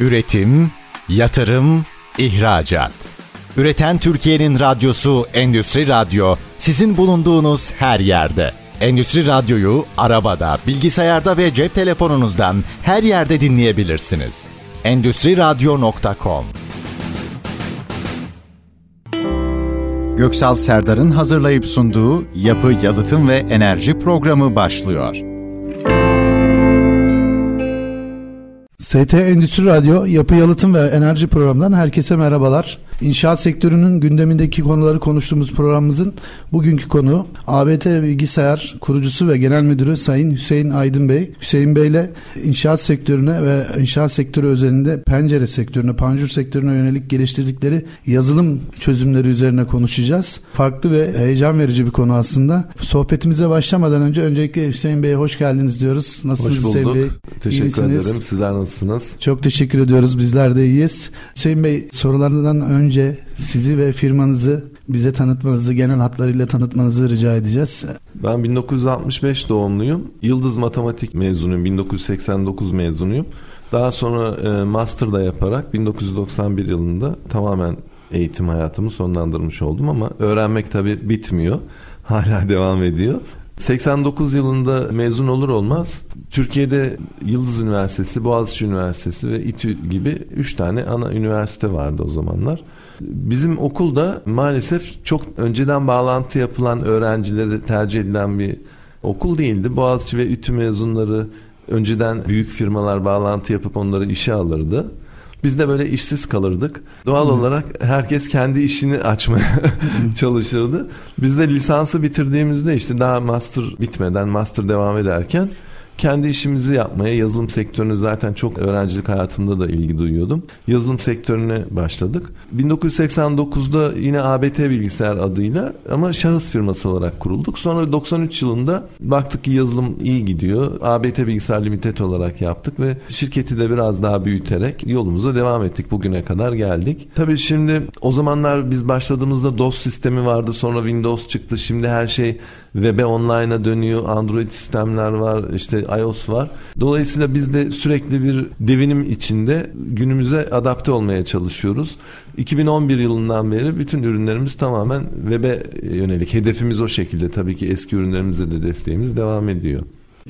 Üretim, yatırım, ihracat. Üreten Türkiye'nin radyosu Endüstri Radyo sizin bulunduğunuz her yerde. Endüstri Radyo'yu arabada, bilgisayarda ve cep telefonunuzdan her yerde dinleyebilirsiniz. Endüstri Radyo.com Göksal Serdar'ın hazırlayıp sunduğu Yapı, Yalıtım ve Enerji programı başlıyor. ST Endüstri Radyo Yapı Yalıtım ve Enerji programından herkese merhabalar. İnşaat sektörünün gündemindeki konuları konuştuğumuz programımızın bugünkü konu ABT Bilgisayar kurucusu ve genel müdürü Sayın Hüseyin Aydın Bey. Hüseyin Bey ile inşaat sektörüne ve inşaat sektörü özelinde pencere sektörüne, panjur sektörüne yönelik geliştirdikleri yazılım çözümleri üzerine konuşacağız. Farklı ve heyecan verici bir konu aslında. Sohbetimize başlamadan önce öncelikle Hüseyin Bey'e hoş geldiniz diyoruz. Nasılsınız hoş bulduk. Hüseyin Bey? Teşekkür ederim. Sizler nasılsınız? Çok teşekkür ediyoruz. Bizler de iyiyiz. Hüseyin Bey sorularından önce önce sizi ve firmanızı bize tanıtmanızı, genel hatlarıyla tanıtmanızı rica edeceğiz. Ben 1965 doğumluyum. Yıldız Matematik mezunuyum. 1989 mezunuyum. Daha sonra e, master da yaparak 1991 yılında tamamen eğitim hayatımı sonlandırmış oldum ama öğrenmek tabii bitmiyor. Hala devam ediyor. 89 yılında mezun olur olmaz Türkiye'de Yıldız Üniversitesi, Boğaziçi Üniversitesi ve İTÜ gibi 3 tane ana üniversite vardı o zamanlar. Bizim okulda maalesef çok önceden bağlantı yapılan öğrencileri tercih edilen bir okul değildi. Boğaziçi ve İTÜ mezunları önceden büyük firmalar bağlantı yapıp onları işe alırdı. Biz de böyle işsiz kalırdık. Doğal Hı. olarak herkes kendi işini açmaya çalışırdı. Biz de lisansı bitirdiğimizde işte daha master bitmeden master devam ederken kendi işimizi yapmaya, yazılım sektörüne zaten çok öğrencilik hayatımda da ilgi duyuyordum. Yazılım sektörüne başladık. 1989'da yine ABT Bilgisayar adıyla ama şahıs firması olarak kurulduk. Sonra 93 yılında baktık ki yazılım iyi gidiyor. ABT Bilgisayar Limited olarak yaptık ve şirketi de biraz daha büyüterek yolumuza devam ettik. Bugüne kadar geldik. Tabii şimdi o zamanlar biz başladığımızda DOS sistemi vardı. Sonra Windows çıktı. Şimdi her şey web'e online'a dönüyor. Android sistemler var. işte iOS var. Dolayısıyla biz de sürekli bir devinim içinde günümüze adapte olmaya çalışıyoruz. 2011 yılından beri bütün ürünlerimiz tamamen web'e yönelik. Hedefimiz o şekilde. Tabii ki eski ürünlerimizde de desteğimiz devam ediyor.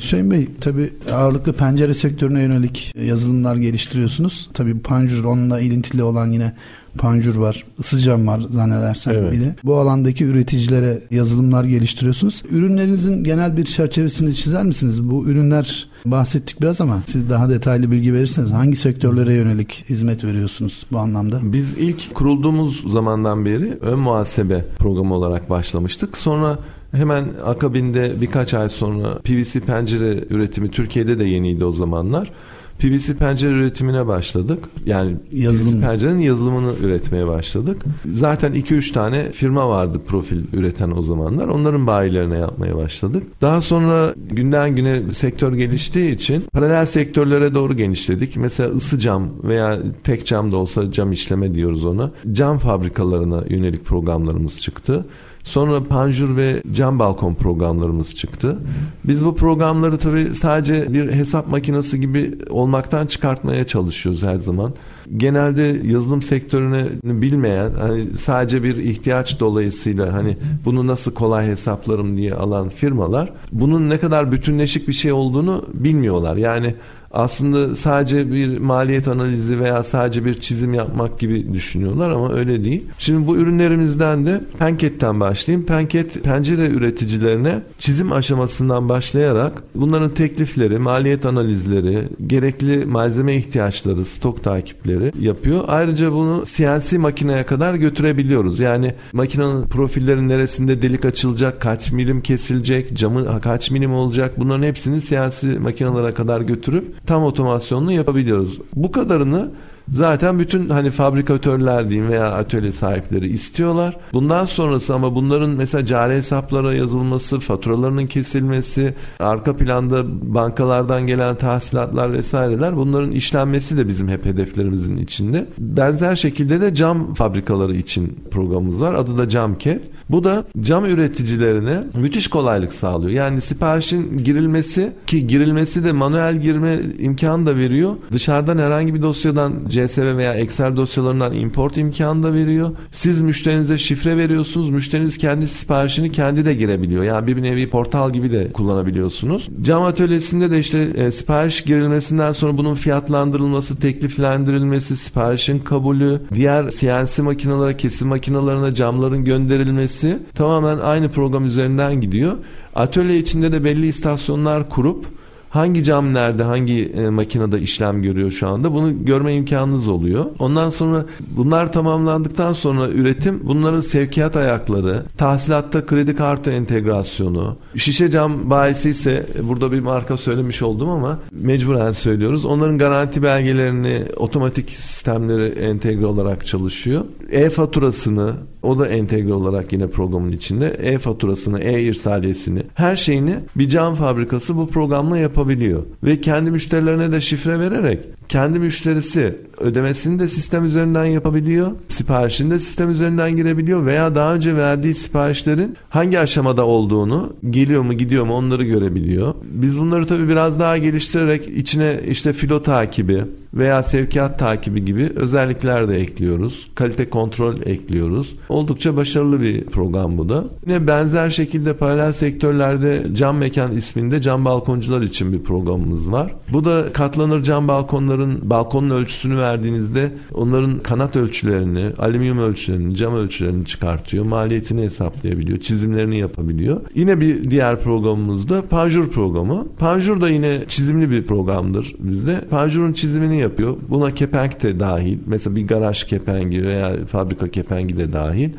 Hüseyin Bey tabi ağırlıklı pencere sektörüne yönelik yazılımlar geliştiriyorsunuz. Tabi Panjur onunla ilintili olan yine panjur var, ısıcam var zannedersem evet. bir de. Bu alandaki üreticilere yazılımlar geliştiriyorsunuz. Ürünlerinizin genel bir çerçevesini çizer misiniz? Bu ürünler bahsettik biraz ama siz daha detaylı bilgi verirseniz hangi sektörlere yönelik hizmet veriyorsunuz bu anlamda? Biz ilk kurulduğumuz zamandan beri ön muhasebe programı olarak başlamıştık. Sonra Hemen akabinde birkaç ay sonra PVC pencere üretimi Türkiye'de de yeniydi o zamanlar. PVC pencere üretimine başladık. Yani Yazılım. PVC pencerenin yazılımını üretmeye başladık. Zaten 2-3 tane firma vardı profil üreten o zamanlar. Onların bayilerine yapmaya başladık. Daha sonra günden güne sektör geliştiği için paralel sektörlere doğru genişledik. Mesela ısı cam veya tek cam da olsa cam işleme diyoruz ona. Cam fabrikalarına yönelik programlarımız çıktı. Sonra panjur ve cam balkon programlarımız çıktı. Biz bu programları tabii sadece bir hesap makinesi gibi olmaktan çıkartmaya çalışıyoruz her zaman. Genelde yazılım sektörünü bilmeyen, hani sadece bir ihtiyaç dolayısıyla hani bunu nasıl kolay hesaplarım diye alan firmalar bunun ne kadar bütünleşik bir şey olduğunu bilmiyorlar. Yani aslında sadece bir maliyet analizi veya sadece bir çizim yapmak gibi düşünüyorlar ama öyle değil. Şimdi bu ürünlerimizden de Penket'ten başlayayım. Penket pencere üreticilerine çizim aşamasından başlayarak bunların teklifleri, maliyet analizleri, gerekli malzeme ihtiyaçları, stok takipleri yapıyor. Ayrıca bunu CNC makineye kadar götürebiliyoruz. Yani makinenin profillerinin neresinde delik açılacak, kaç milim kesilecek, camı kaç milim olacak bunların hepsini CNC makinelere kadar götürüp tam otomasyonunu yapabiliyoruz. Bu kadarını Zaten bütün hani fabrikatörler diyeyim veya atölye sahipleri istiyorlar. Bundan sonrası ama bunların mesela cari hesaplara yazılması, faturalarının kesilmesi, arka planda bankalardan gelen tahsilatlar vesaireler bunların işlenmesi de bizim hep hedeflerimizin içinde. Benzer şekilde de cam fabrikaları için programımız var. Adı da Camket. Bu da cam üreticilerine müthiş kolaylık sağlıyor. Yani siparişin girilmesi ki girilmesi de manuel girme imkanı da veriyor. Dışarıdan herhangi bir dosyadan CSV veya Excel dosyalarından import imkanı da veriyor. Siz müşterinize şifre veriyorsunuz. Müşteriniz kendi siparişini kendi de girebiliyor. Yani bir nevi portal gibi de kullanabiliyorsunuz. Cam atölyesinde de işte e, sipariş girilmesinden sonra bunun fiyatlandırılması, tekliflendirilmesi, siparişin kabulü, diğer CNC makinalara, kesim makinalarına camların gönderilmesi tamamen aynı program üzerinden gidiyor. Atölye içinde de belli istasyonlar kurup hangi cam nerede, hangi e, makinede işlem görüyor şu anda bunu görme imkanınız oluyor. Ondan sonra bunlar tamamlandıktan sonra üretim bunların sevkiyat ayakları, tahsilatta kredi kartı entegrasyonu, şişe cam bayisi ise burada bir marka söylemiş oldum ama mecburen söylüyoruz. Onların garanti belgelerini otomatik sistemleri entegre olarak çalışıyor. E-faturasını o da entegre olarak yine programın içinde. E-faturasını, e-irsaliyesini her şeyini bir cam fabrikası bu programla yapabiliyor. Ve kendi müşterilerine de şifre vererek kendi müşterisi ödemesini de sistem üzerinden yapabiliyor. Siparişini de sistem üzerinden girebiliyor veya daha önce verdiği siparişlerin hangi aşamada olduğunu, geliyor mu gidiyor mu onları görebiliyor. Biz bunları tabii biraz daha geliştirerek içine işte filo takibi veya sevkiyat takibi gibi özellikler de ekliyoruz. Kalite kontrol ekliyoruz. Oldukça başarılı bir program bu da. Yine benzer şekilde paralel sektörlerde cam mekan isminde cam balkoncular için bir programımız var. Bu da katlanır cam balkonların balkonun ölçüsünü verdiğinizde onların kanat ölçülerini, alüminyum ölçülerini, cam ölçülerini çıkartıyor. Maliyetini hesaplayabiliyor, çizimlerini yapabiliyor. Yine bir diğer programımız da Panjur programı. Panjur da yine çizimli bir programdır bizde. Panjur'un çizimini yapıyor. Buna kepenk de dahil. Mesela bir garaj kepengi veya fabrika kepengi de dahil.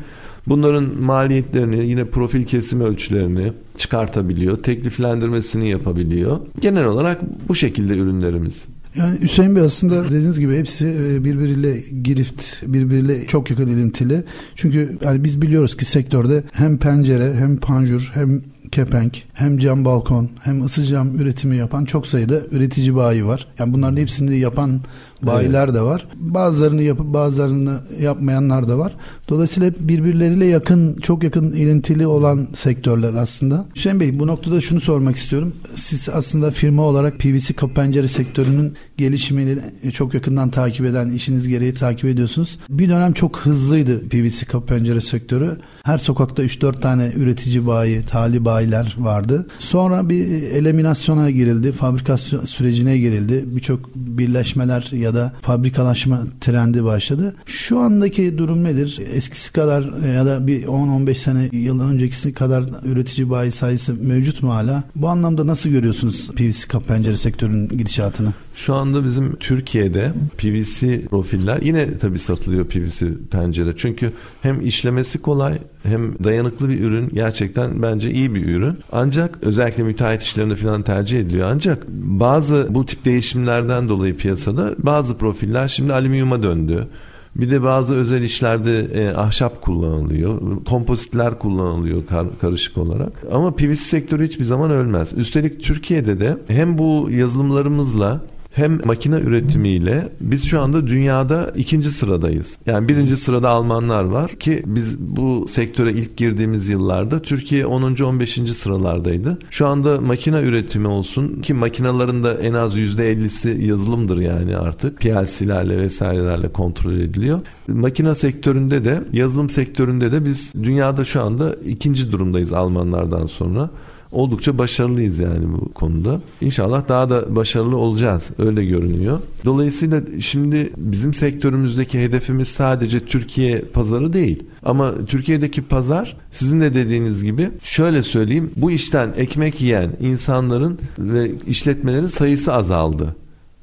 Bunların maliyetlerini yine profil kesim ölçülerini çıkartabiliyor. Tekliflendirmesini yapabiliyor. Genel olarak bu şekilde ürünlerimiz. Yani Hüseyin Bey aslında dediğiniz gibi hepsi e, birbiriyle girift, birbiriyle çok yakın ilintili. Çünkü yani biz biliyoruz ki sektörde hem pencere hem panjur hem kepenk, hem cam balkon, hem ısı cam üretimi yapan çok sayıda üretici bayi var. Yani bunların hepsini yapan bayiler evet. de var. Bazılarını yapıp bazılarını yapmayanlar da var. Dolayısıyla hep birbirleriyle yakın, çok yakın ilintili olan sektörler aslında. Hüseyin Bey bu noktada şunu sormak istiyorum. Siz aslında firma olarak PVC kapı pencere sektörünün gelişimini çok yakından takip eden, işiniz gereği takip ediyorsunuz. Bir dönem çok hızlıydı PVC kapı pencere sektörü. Her sokakta 3-4 tane üretici bayi, tali bayiler vardı. Sonra bir eliminasyona girildi, fabrikasyon sürecine girildi. Birçok birleşmeler ya da fabrikalaşma trendi başladı. Şu andaki durum nedir? Eskisi kadar ya da bir 10-15 sene yıl öncekisi kadar üretici bayi sayısı mevcut mu hala? Bu anlamda nasıl görüyorsunuz PVC kapı pencere sektörünün gidişatını? Şu anda bizim Türkiye'de PVC profiller yine tabii satılıyor PVC pencere. Çünkü hem işlemesi kolay hem dayanıklı bir ürün gerçekten bence iyi bir ürün. Ancak özellikle müteahhit işlerinde falan tercih ediliyor. Ancak bazı bu tip değişimlerden dolayı piyasada bazı profiller şimdi alüminyuma döndü. Bir de bazı özel işlerde e, ahşap kullanılıyor. Kompozitler kullanılıyor kar, karışık olarak. Ama PVC sektörü hiçbir zaman ölmez. Üstelik Türkiye'de de hem bu yazılımlarımızla hem makine üretimiyle biz şu anda dünyada ikinci sıradayız. Yani birinci sırada Almanlar var ki biz bu sektöre ilk girdiğimiz yıllarda Türkiye 10. 15. sıralardaydı. Şu anda makine üretimi olsun ki makinaların da en az %50'si yazılımdır yani artık. PLC'lerle vesairelerle kontrol ediliyor. Makine sektöründe de yazılım sektöründe de biz dünyada şu anda ikinci durumdayız Almanlardan sonra oldukça başarılıyız yani bu konuda. İnşallah daha da başarılı olacağız. Öyle görünüyor. Dolayısıyla şimdi bizim sektörümüzdeki hedefimiz sadece Türkiye pazarı değil. Ama Türkiye'deki pazar sizin de dediğiniz gibi şöyle söyleyeyim. Bu işten ekmek yiyen insanların ve işletmelerin sayısı azaldı.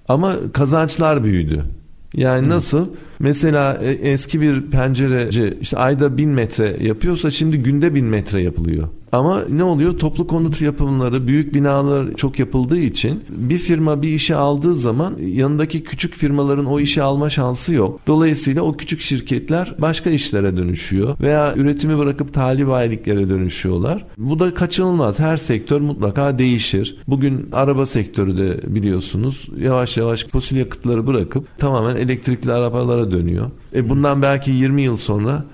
Ama kazançlar büyüdü. Yani Hı. nasıl? Mesela e, eski bir pencereci işte ayda bin metre yapıyorsa şimdi günde bin metre yapılıyor. Ama ne oluyor? Toplu konut yapımları, büyük binalar çok yapıldığı için bir firma bir işi aldığı zaman yanındaki küçük firmaların o işi alma şansı yok. Dolayısıyla o küçük şirketler başka işlere dönüşüyor veya üretimi bırakıp talip aylıklara dönüşüyorlar. Bu da kaçınılmaz. Her sektör mutlaka değişir. Bugün araba sektörü de biliyorsunuz yavaş yavaş fosil yakıtları bırakıp tamamen elektrikli arabalara dönüyor. E bundan belki 20 yıl sonra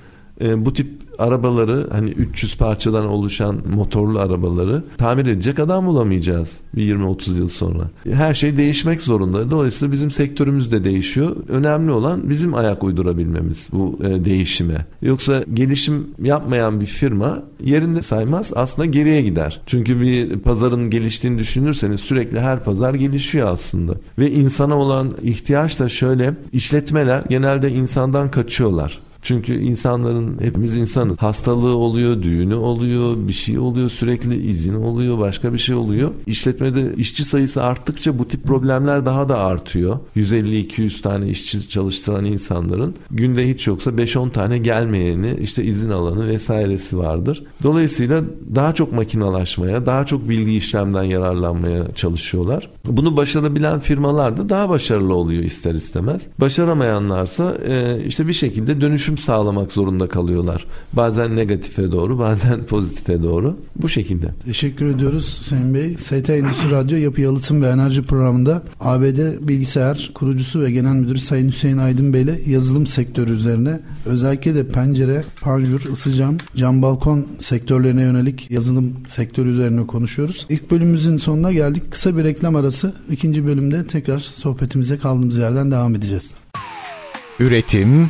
e, bu tip arabaları hani 300 parçadan oluşan motorlu arabaları tamir edecek adam bulamayacağız bir 20-30 yıl sonra. Her şey değişmek zorunda. Dolayısıyla bizim sektörümüz de değişiyor. Önemli olan bizim ayak uydurabilmemiz bu e, değişime. Yoksa gelişim yapmayan bir firma yerinde saymaz aslında geriye gider. Çünkü bir pazarın geliştiğini düşünürseniz sürekli her pazar gelişiyor aslında. Ve insana olan ihtiyaç da şöyle işletmeler genelde insandan kaçıyorlar. Çünkü insanların hepimiz insanız. Hastalığı oluyor, düğünü oluyor, bir şey oluyor, sürekli izin oluyor, başka bir şey oluyor. İşletmede işçi sayısı arttıkça bu tip problemler daha da artıyor. 150-200 tane işçi çalıştıran insanların günde hiç yoksa 5-10 tane gelmeyeni, işte izin alanı vesairesi vardır. Dolayısıyla daha çok makinalaşmaya, daha çok bilgi işlemden yararlanmaya çalışıyorlar. Bunu başarabilen firmalar da daha başarılı oluyor ister istemez. Başaramayanlarsa işte bir şekilde dönüşüm dönüşüm sağlamak zorunda kalıyorlar. Bazen negatife doğru, bazen pozitife doğru. Bu şekilde. Teşekkür ediyoruz Sayın Bey. ST Endüstri Radyo Yapı Yalıtım ve Enerji Programı'nda ABD Bilgisayar kurucusu ve genel müdürü Sayın Hüseyin Aydın Bey ile yazılım sektörü üzerine özellikle de pencere, panjur, ısıcam, cam balkon sektörlerine yönelik yazılım sektörü üzerine konuşuyoruz. İlk bölümümüzün sonuna geldik. Kısa bir reklam arası. İkinci bölümde tekrar sohbetimize kaldığımız yerden devam edeceğiz. Üretim,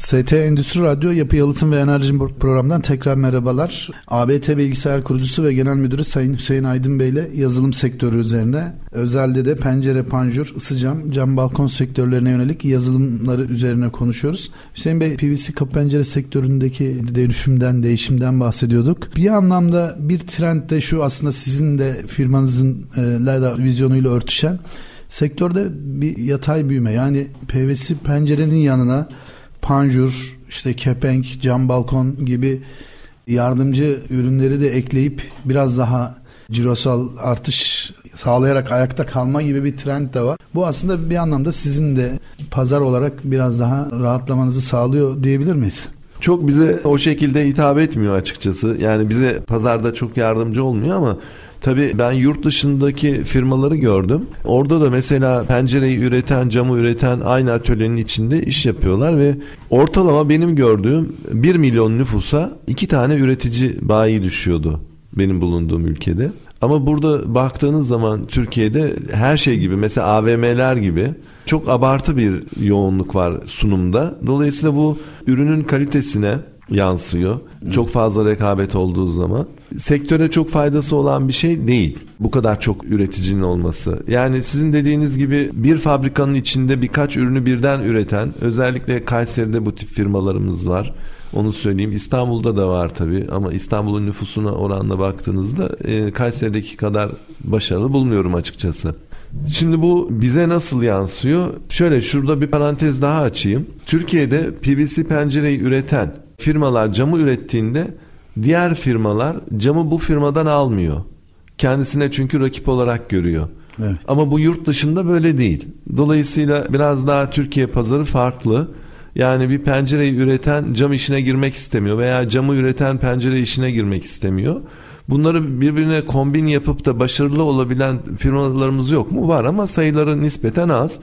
ST Endüstri Radyo Yapı Yalıtım ve Enerji programından tekrar merhabalar. ABT Bilgisayar Kurucusu ve Genel Müdürü Sayın Hüseyin Aydın Bey ile yazılım sektörü üzerine özelde de pencere, panjur, ısıcam, cam balkon sektörlerine yönelik yazılımları üzerine konuşuyoruz. Hüseyin Bey PVC kapı pencere sektöründeki dönüşümden, değişimden bahsediyorduk. Bir anlamda bir trend de şu aslında sizin de firmanızın e, vizyonuyla örtüşen sektörde bir yatay büyüme yani PVC pencerenin yanına panjur, işte kepenk, cam balkon gibi yardımcı ürünleri de ekleyip biraz daha cirosal artış sağlayarak ayakta kalma gibi bir trend de var. Bu aslında bir anlamda sizin de pazar olarak biraz daha rahatlamanızı sağlıyor diyebilir miyiz? Çok bize o şekilde hitap etmiyor açıkçası. Yani bize pazarda çok yardımcı olmuyor ama Tabii ben yurt dışındaki firmaları gördüm. Orada da mesela pencereyi üreten, camı üreten aynı atölyenin içinde iş yapıyorlar ve ortalama benim gördüğüm 1 milyon nüfusa iki tane üretici bayi düşüyordu benim bulunduğum ülkede. Ama burada baktığınız zaman Türkiye'de her şey gibi mesela AVM'ler gibi çok abartı bir yoğunluk var sunumda. Dolayısıyla bu ürünün kalitesine yansıyor. Çok fazla rekabet olduğu zaman. Sektöre çok faydası olan bir şey değil. Bu kadar çok üreticinin olması. Yani sizin dediğiniz gibi bir fabrikanın içinde birkaç ürünü birden üreten özellikle Kayseri'de bu tip firmalarımız var. Onu söyleyeyim. İstanbul'da da var tabii ama İstanbul'un nüfusuna oranla baktığınızda e, Kayseri'deki kadar başarılı bulmuyorum açıkçası. Şimdi bu bize nasıl yansıyor? Şöyle şurada bir parantez daha açayım. Türkiye'de PVC pencereyi üreten firmalar camı ürettiğinde diğer firmalar camı bu firmadan almıyor. Kendisine çünkü rakip olarak görüyor. Evet. Ama bu yurt dışında böyle değil. Dolayısıyla biraz daha Türkiye pazarı farklı. Yani bir pencereyi üreten cam işine girmek istemiyor veya camı üreten pencere işine girmek istemiyor. Bunları birbirine kombin yapıp da başarılı olabilen firmalarımız yok mu? Var ama sayıları nispeten az.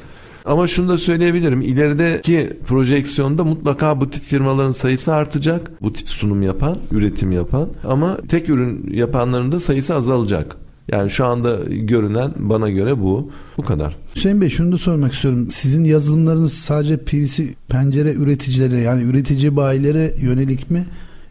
Ama şunu da söyleyebilirim. İlerideki projeksiyonda mutlaka bu tip firmaların sayısı artacak. Bu tip sunum yapan, üretim yapan. Ama tek ürün yapanların da sayısı azalacak. Yani şu anda görünen bana göre bu. Bu kadar. Hüseyin Bey şunu da sormak istiyorum. Sizin yazılımlarınız sadece PVC pencere üreticileri yani üretici bayilere yönelik mi?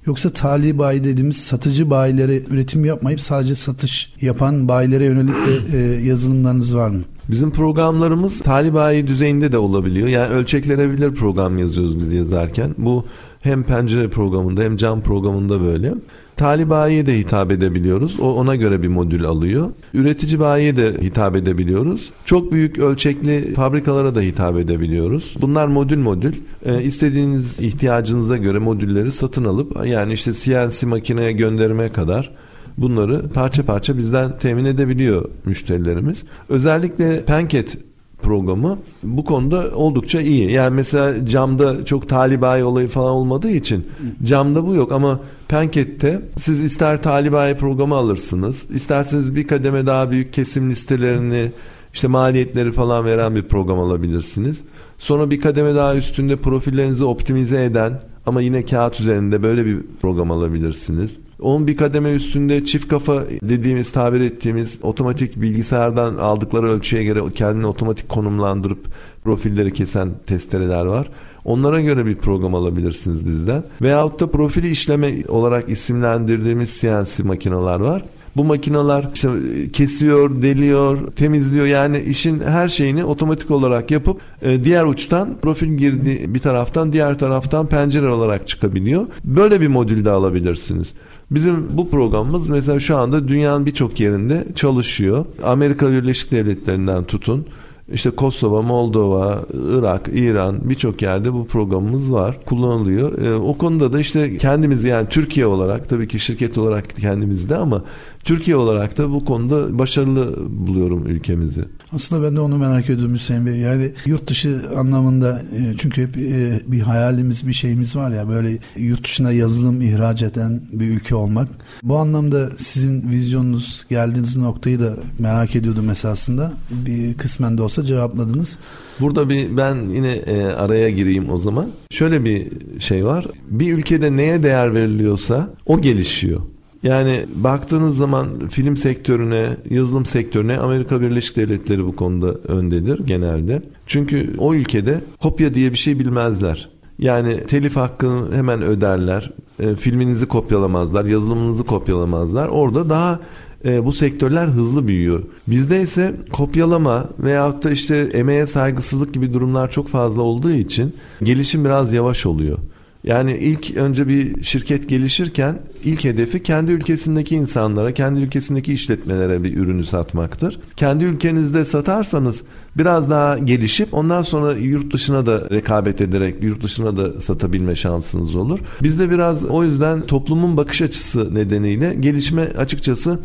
Yoksa tali bayi dediğimiz satıcı bayilere üretim yapmayıp sadece satış yapan bayilere yönelik de e, yazılımlarınız var mı? Bizim programlarımız tali bayi düzeyinde de olabiliyor. Yani ölçeklenebilir program yazıyoruz biz yazarken. Bu Hem pencere programında hem cam programında böyle. Tali bayiye de hitap edebiliyoruz. O ona göre bir modül alıyor. Üretici bayiye de hitap edebiliyoruz. Çok büyük ölçekli fabrikalara da hitap edebiliyoruz. Bunlar modül modül. Ee, istediğiniz ihtiyacınıza göre modülleri satın alıp yani işte CNC makineye göndermeye kadar bunları parça parça bizden temin edebiliyor müşterilerimiz. Özellikle Penket programı bu konuda oldukça iyi. Yani mesela camda çok talibay olayı falan olmadığı için camda bu yok ama Penket'te siz ister talibay programı alırsınız, isterseniz bir kademe daha büyük kesim listelerini işte maliyetleri falan veren bir program alabilirsiniz. Sonra bir kademe daha üstünde profillerinizi optimize eden ama yine kağıt üzerinde böyle bir program alabilirsiniz. Onun bir kademe üstünde çift kafa dediğimiz tabir ettiğimiz otomatik bilgisayardan aldıkları ölçüye göre kendini otomatik konumlandırıp profilleri kesen testereler var. Onlara göre bir program alabilirsiniz bizden. Veyahut da profili işleme olarak isimlendirdiğimiz CNC makineler var. Bu makineler işte kesiyor, deliyor, temizliyor. Yani işin her şeyini otomatik olarak yapıp e, diğer uçtan profil girdi bir taraftan diğer taraftan pencere olarak çıkabiliyor. Böyle bir modül de alabilirsiniz. Bizim bu programımız mesela şu anda dünyanın birçok yerinde çalışıyor. Amerika Birleşik Devletleri'nden tutun işte Kosova, Moldova, Irak, İran birçok yerde bu programımız var. Kullanılıyor. E, o konuda da işte kendimiz yani Türkiye olarak tabii ki şirket olarak kendimizde ama Türkiye olarak da bu konuda başarılı buluyorum ülkemizi. Aslında ben de onu merak ediyorum Hüseyin Bey. Yani yurt dışı anlamında e, çünkü hep e, bir hayalimiz bir şeyimiz var ya böyle yurt dışına yazılım ihraç eden bir ülke olmak. Bu anlamda sizin vizyonunuz geldiğiniz noktayı da merak ediyordum esasında. Bir kısmen de olsa cevapladınız. Burada bir ben yine e, araya gireyim o zaman. Şöyle bir şey var. Bir ülkede neye değer veriliyorsa o gelişiyor. Yani baktığınız zaman film sektörüne, yazılım sektörüne Amerika Birleşik Devletleri bu konuda öndedir genelde. Çünkü o ülkede kopya diye bir şey bilmezler. Yani telif hakkını hemen öderler. E, filminizi kopyalamazlar, yazılımınızı kopyalamazlar. Orada daha e, bu sektörler hızlı büyüyor. Bizde ise kopyalama veyahut da işte emeğe saygısızlık gibi durumlar çok fazla olduğu için gelişim biraz yavaş oluyor. Yani ilk önce bir şirket gelişirken ilk hedefi kendi ülkesindeki insanlara, kendi ülkesindeki işletmelere bir ürünü satmaktır. Kendi ülkenizde satarsanız biraz daha gelişip ondan sonra yurt dışına da rekabet ederek yurt dışına da satabilme şansınız olur. Bizde biraz o yüzden toplumun bakış açısı nedeniyle gelişme açıkçası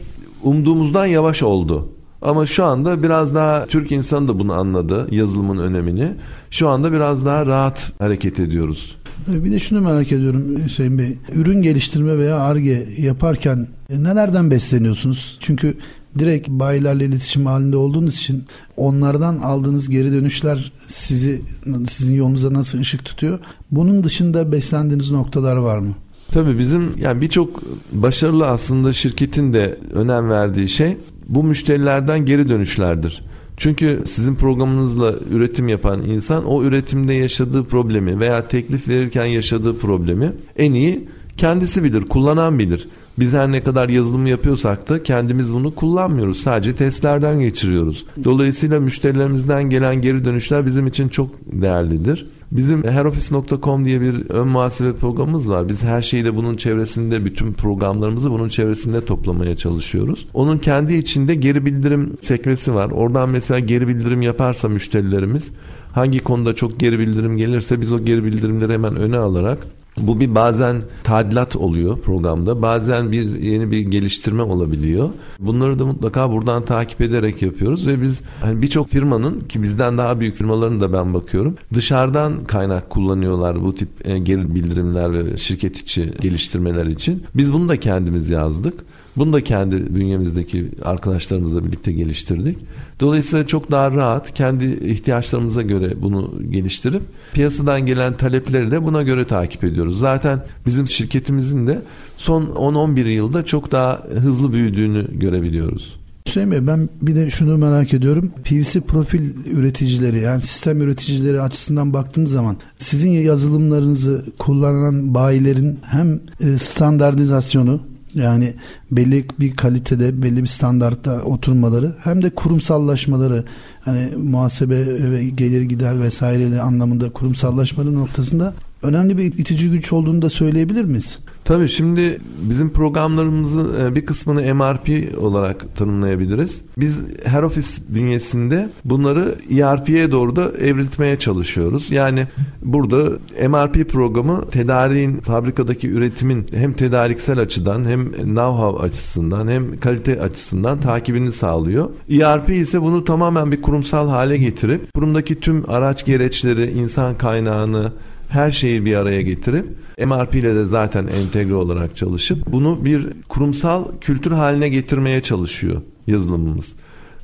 umduğumuzdan yavaş oldu. Ama şu anda biraz daha Türk insanı da bunu anladı yazılımın önemini. Şu anda biraz daha rahat hareket ediyoruz. Bir de şunu merak ediyorum Hüseyin Bey. Ürün geliştirme veya ARGE yaparken e, nelerden besleniyorsunuz? Çünkü direkt bayilerle iletişim halinde olduğunuz için onlardan aldığınız geri dönüşler sizi sizin yolunuza nasıl ışık tutuyor? Bunun dışında beslendiğiniz noktalar var mı? Tabii bizim yani birçok başarılı aslında şirketin de önem verdiği şey bu müşterilerden geri dönüşlerdir. Çünkü sizin programınızla üretim yapan insan o üretimde yaşadığı problemi veya teklif verirken yaşadığı problemi en iyi kendisi bilir, kullanan bilir. Biz her ne kadar yazılım yapıyorsak da kendimiz bunu kullanmıyoruz. Sadece testlerden geçiriyoruz. Dolayısıyla müşterilerimizden gelen geri dönüşler bizim için çok değerlidir. Bizim heroffice.com diye bir ön muhasebe programımız var. Biz her şeyi de bunun çevresinde, bütün programlarımızı bunun çevresinde toplamaya çalışıyoruz. Onun kendi içinde geri bildirim sekmesi var. Oradan mesela geri bildirim yaparsa müşterilerimiz hangi konuda çok geri bildirim gelirse biz o geri bildirimleri hemen öne alarak bu bir bazen tadilat oluyor programda. Bazen bir yeni bir geliştirme olabiliyor. Bunları da mutlaka buradan takip ederek yapıyoruz ve biz hani birçok firmanın ki bizden daha büyük firmaların da ben bakıyorum. Dışarıdan kaynak kullanıyorlar bu tip e, geri bildirimler ve şirket içi geliştirmeler için. Biz bunu da kendimiz yazdık. Bunu da kendi bünyemizdeki arkadaşlarımızla birlikte geliştirdik. Dolayısıyla çok daha rahat kendi ihtiyaçlarımıza göre bunu geliştirip piyasadan gelen talepleri de buna göre takip ediyoruz. Zaten bizim şirketimizin de son 10-11 yılda çok daha hızlı büyüdüğünü görebiliyoruz. Hüseyin Bey ben bir de şunu merak ediyorum. PVC profil üreticileri yani sistem üreticileri açısından baktığınız zaman sizin yazılımlarınızı kullanan bayilerin hem e, standartizasyonu yani belli bir kalitede, belli bir standartta oturmaları hem de kurumsallaşmaları hani muhasebe ve gelir gider vesaire anlamında kurumsallaşmaları noktasında önemli bir itici güç olduğunu da söyleyebilir miyiz? Tabii şimdi bizim programlarımızın e, bir kısmını MRP olarak tanımlayabiliriz. Biz her ofis bünyesinde bunları ERP'ye doğru da evriltmeye çalışıyoruz. Yani burada MRP programı tedariğin, fabrikadaki üretimin hem tedariksel açıdan hem know-how açısından hem kalite açısından takibini sağlıyor. ERP ise bunu tamamen bir kurumsal hale getirip kurumdaki tüm araç gereçleri, insan kaynağını, her şeyi bir araya getirip MRP ile de zaten entegre olarak çalışıp bunu bir kurumsal kültür haline getirmeye çalışıyor yazılımımız.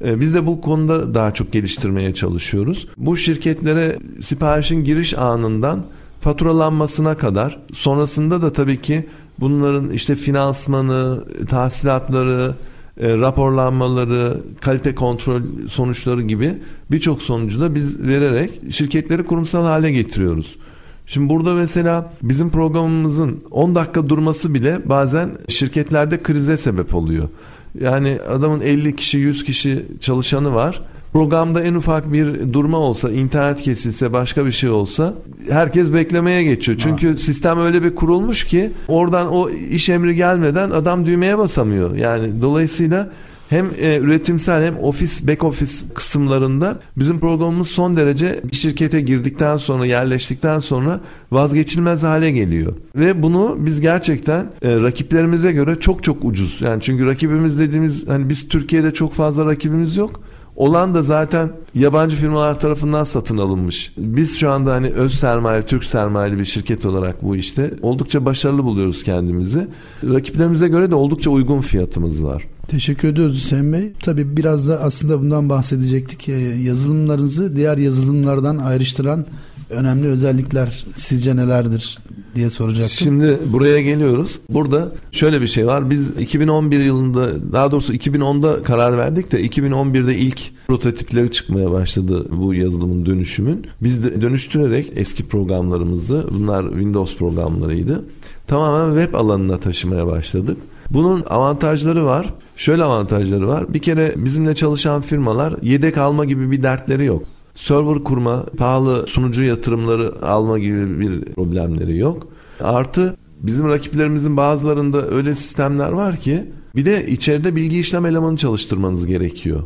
Ee, biz de bu konuda daha çok geliştirmeye çalışıyoruz. Bu şirketlere siparişin giriş anından faturalanmasına kadar sonrasında da tabii ki bunların işte finansmanı, tahsilatları, e, raporlanmaları, kalite kontrol sonuçları gibi birçok sonucu da biz vererek şirketleri kurumsal hale getiriyoruz. Şimdi burada mesela bizim programımızın 10 dakika durması bile bazen şirketlerde krize sebep oluyor. Yani adamın 50 kişi 100 kişi çalışanı var. Programda en ufak bir durma olsa, internet kesilse, başka bir şey olsa herkes beklemeye geçiyor. Çünkü ha. sistem öyle bir kurulmuş ki oradan o iş emri gelmeden adam düğmeye basamıyor. Yani dolayısıyla hem e, üretimsel hem ofis back office kısımlarında bizim programımız son derece bir şirkete girdikten sonra yerleştikten sonra vazgeçilmez hale geliyor. Ve bunu biz gerçekten e, rakiplerimize göre çok çok ucuz. Yani çünkü rakibimiz dediğimiz hani biz Türkiye'de çok fazla rakibimiz yok. Olan da zaten yabancı firmalar tarafından satın alınmış. Biz şu anda hani öz sermaye, Türk sermayeli bir şirket olarak bu işte oldukça başarılı buluyoruz kendimizi. Rakiplerimize göre de oldukça uygun fiyatımız var. Teşekkür ediyoruz Hüseyin Bey. Tabii biraz da aslında bundan bahsedecektik. Yazılımlarınızı diğer yazılımlardan ayrıştıran önemli özellikler sizce nelerdir diye soracaktım. Şimdi buraya geliyoruz. Burada şöyle bir şey var. Biz 2011 yılında daha doğrusu 2010'da karar verdik de 2011'de ilk prototipleri çıkmaya başladı bu yazılımın dönüşümün. Biz de dönüştürerek eski programlarımızı bunlar Windows programlarıydı. Tamamen web alanına taşımaya başladık. Bunun avantajları var. Şöyle avantajları var. Bir kere bizimle çalışan firmalar yedek alma gibi bir dertleri yok. Server kurma, pahalı sunucu yatırımları alma gibi bir problemleri yok. Artı bizim rakiplerimizin bazılarında öyle sistemler var ki bir de içeride bilgi işlem elemanı çalıştırmanız gerekiyor.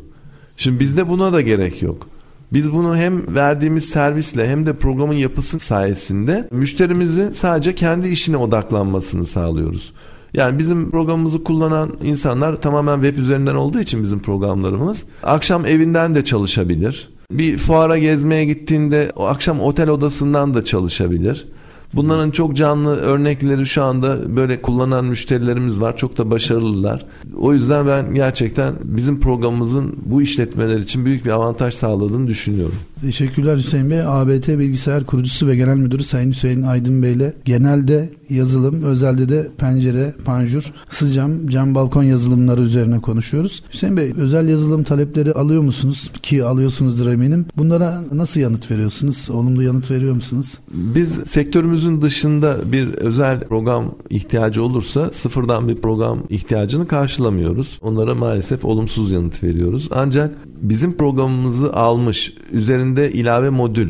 Şimdi bizde buna da gerek yok. Biz bunu hem verdiğimiz servisle hem de programın yapısı sayesinde müşterimizin sadece kendi işine odaklanmasını sağlıyoruz. Yani bizim programımızı kullanan insanlar tamamen web üzerinden olduğu için bizim programlarımız akşam evinden de çalışabilir. Bir fuara gezmeye gittiğinde o akşam otel odasından da çalışabilir. Bunların çok canlı örnekleri şu anda böyle kullanan müşterilerimiz var. Çok da başarılılar. O yüzden ben gerçekten bizim programımızın bu işletmeler için büyük bir avantaj sağladığını düşünüyorum. Teşekkürler Hüseyin Bey. ABT Bilgisayar Kurucusu ve Genel Müdürü Sayın Hüseyin Aydın Bey ile genelde yazılım, özelde de pencere, panjur, sıcam, cam balkon yazılımları üzerine konuşuyoruz. Hüseyin Bey, özel yazılım talepleri alıyor musunuz? Ki alıyorsunuzdur eminim. Bunlara nasıl yanıt veriyorsunuz? Olumlu yanıt veriyor musunuz? Biz sektörümüzün dışında bir özel program ihtiyacı olursa sıfırdan bir program ihtiyacını karşılamıyoruz. Onlara maalesef olumsuz yanıt veriyoruz. Ancak bizim programımızı almış, üzerinde ilave modül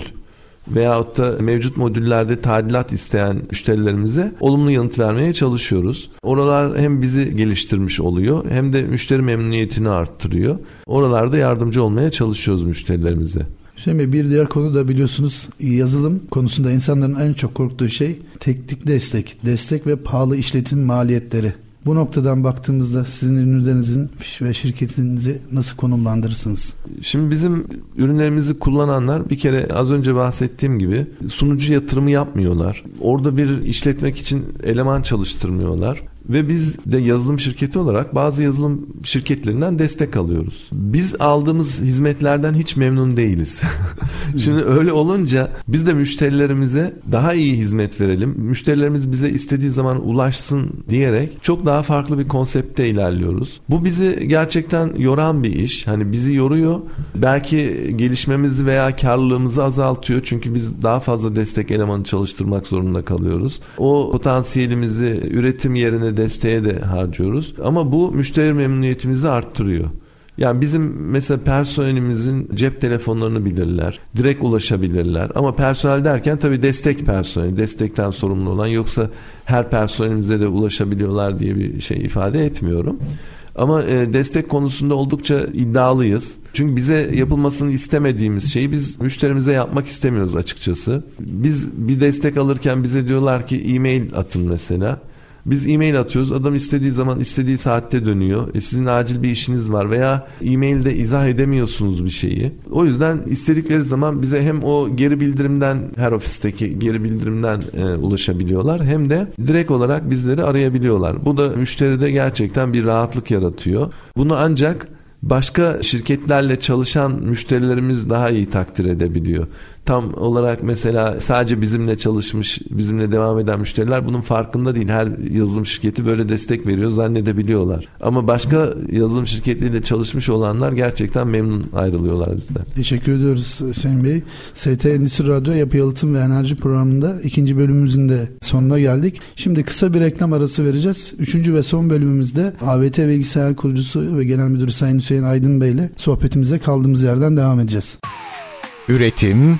veyahut da mevcut modüllerde tadilat isteyen müşterilerimize olumlu yanıt vermeye çalışıyoruz. Oralar hem bizi geliştirmiş oluyor hem de müşteri memnuniyetini arttırıyor. Oralarda yardımcı olmaya çalışıyoruz müşterilerimize. Bey bir diğer konu da biliyorsunuz yazılım konusunda insanların en çok korktuğu şey teknik destek. Destek ve pahalı işletim maliyetleri. Bu noktadan baktığımızda sizin ürünlerinizin ve şirketinizi nasıl konumlandırırsınız? Şimdi bizim ürünlerimizi kullananlar bir kere az önce bahsettiğim gibi sunucu yatırımı yapmıyorlar. Orada bir işletmek için eleman çalıştırmıyorlar. Ve biz de yazılım şirketi olarak bazı yazılım şirketlerinden destek alıyoruz. Biz aldığımız hizmetlerden hiç memnun değiliz. Şimdi öyle olunca biz de müşterilerimize daha iyi hizmet verelim. Müşterilerimiz bize istediği zaman ulaşsın diyerek çok daha farklı bir konsepte ilerliyoruz. Bu bizi gerçekten yoran bir iş. Hani bizi yoruyor. Belki gelişmemizi veya karlılığımızı azaltıyor. Çünkü biz daha fazla destek elemanı çalıştırmak zorunda kalıyoruz. O potansiyelimizi üretim yerine desteğe de harcıyoruz. Ama bu müşteri memnuniyetimizi arttırıyor. Yani bizim mesela personelimizin cep telefonlarını bilirler. Direkt ulaşabilirler. Ama personel derken tabii destek personeli. Destekten sorumlu olan yoksa her personelimize de ulaşabiliyorlar diye bir şey ifade etmiyorum. Ama e, destek konusunda oldukça iddialıyız. Çünkü bize yapılmasını istemediğimiz şeyi biz müşterimize yapmak istemiyoruz açıkçası. Biz bir destek alırken bize diyorlar ki e-mail atın mesela. Biz e-mail atıyoruz. Adam istediği zaman istediği saatte dönüyor. E sizin acil bir işiniz var veya e-mailde izah edemiyorsunuz bir şeyi. O yüzden istedikleri zaman bize hem o geri bildirimden her ofisteki geri bildirimden e, ulaşabiliyorlar hem de direkt olarak bizleri arayabiliyorlar. Bu da müşteride gerçekten bir rahatlık yaratıyor. Bunu ancak başka şirketlerle çalışan müşterilerimiz daha iyi takdir edebiliyor tam olarak mesela sadece bizimle çalışmış, bizimle devam eden müşteriler bunun farkında değil. Her yazılım şirketi böyle destek veriyor zannedebiliyorlar. Ama başka yazılım şirketleriyle çalışmış olanlar gerçekten memnun ayrılıyorlar bizden. Teşekkür ediyoruz Hüseyin Bey. ST Endüstri Radyo Yapı Yalıtım ve Enerji programında ikinci bölümümüzün de sonuna geldik. Şimdi kısa bir reklam arası vereceğiz. Üçüncü ve son bölümümüzde AVT Bilgisayar Kurucusu ve Genel Müdürü Sayın Hüseyin Aydın Bey ile sohbetimize kaldığımız yerden devam edeceğiz. Üretim,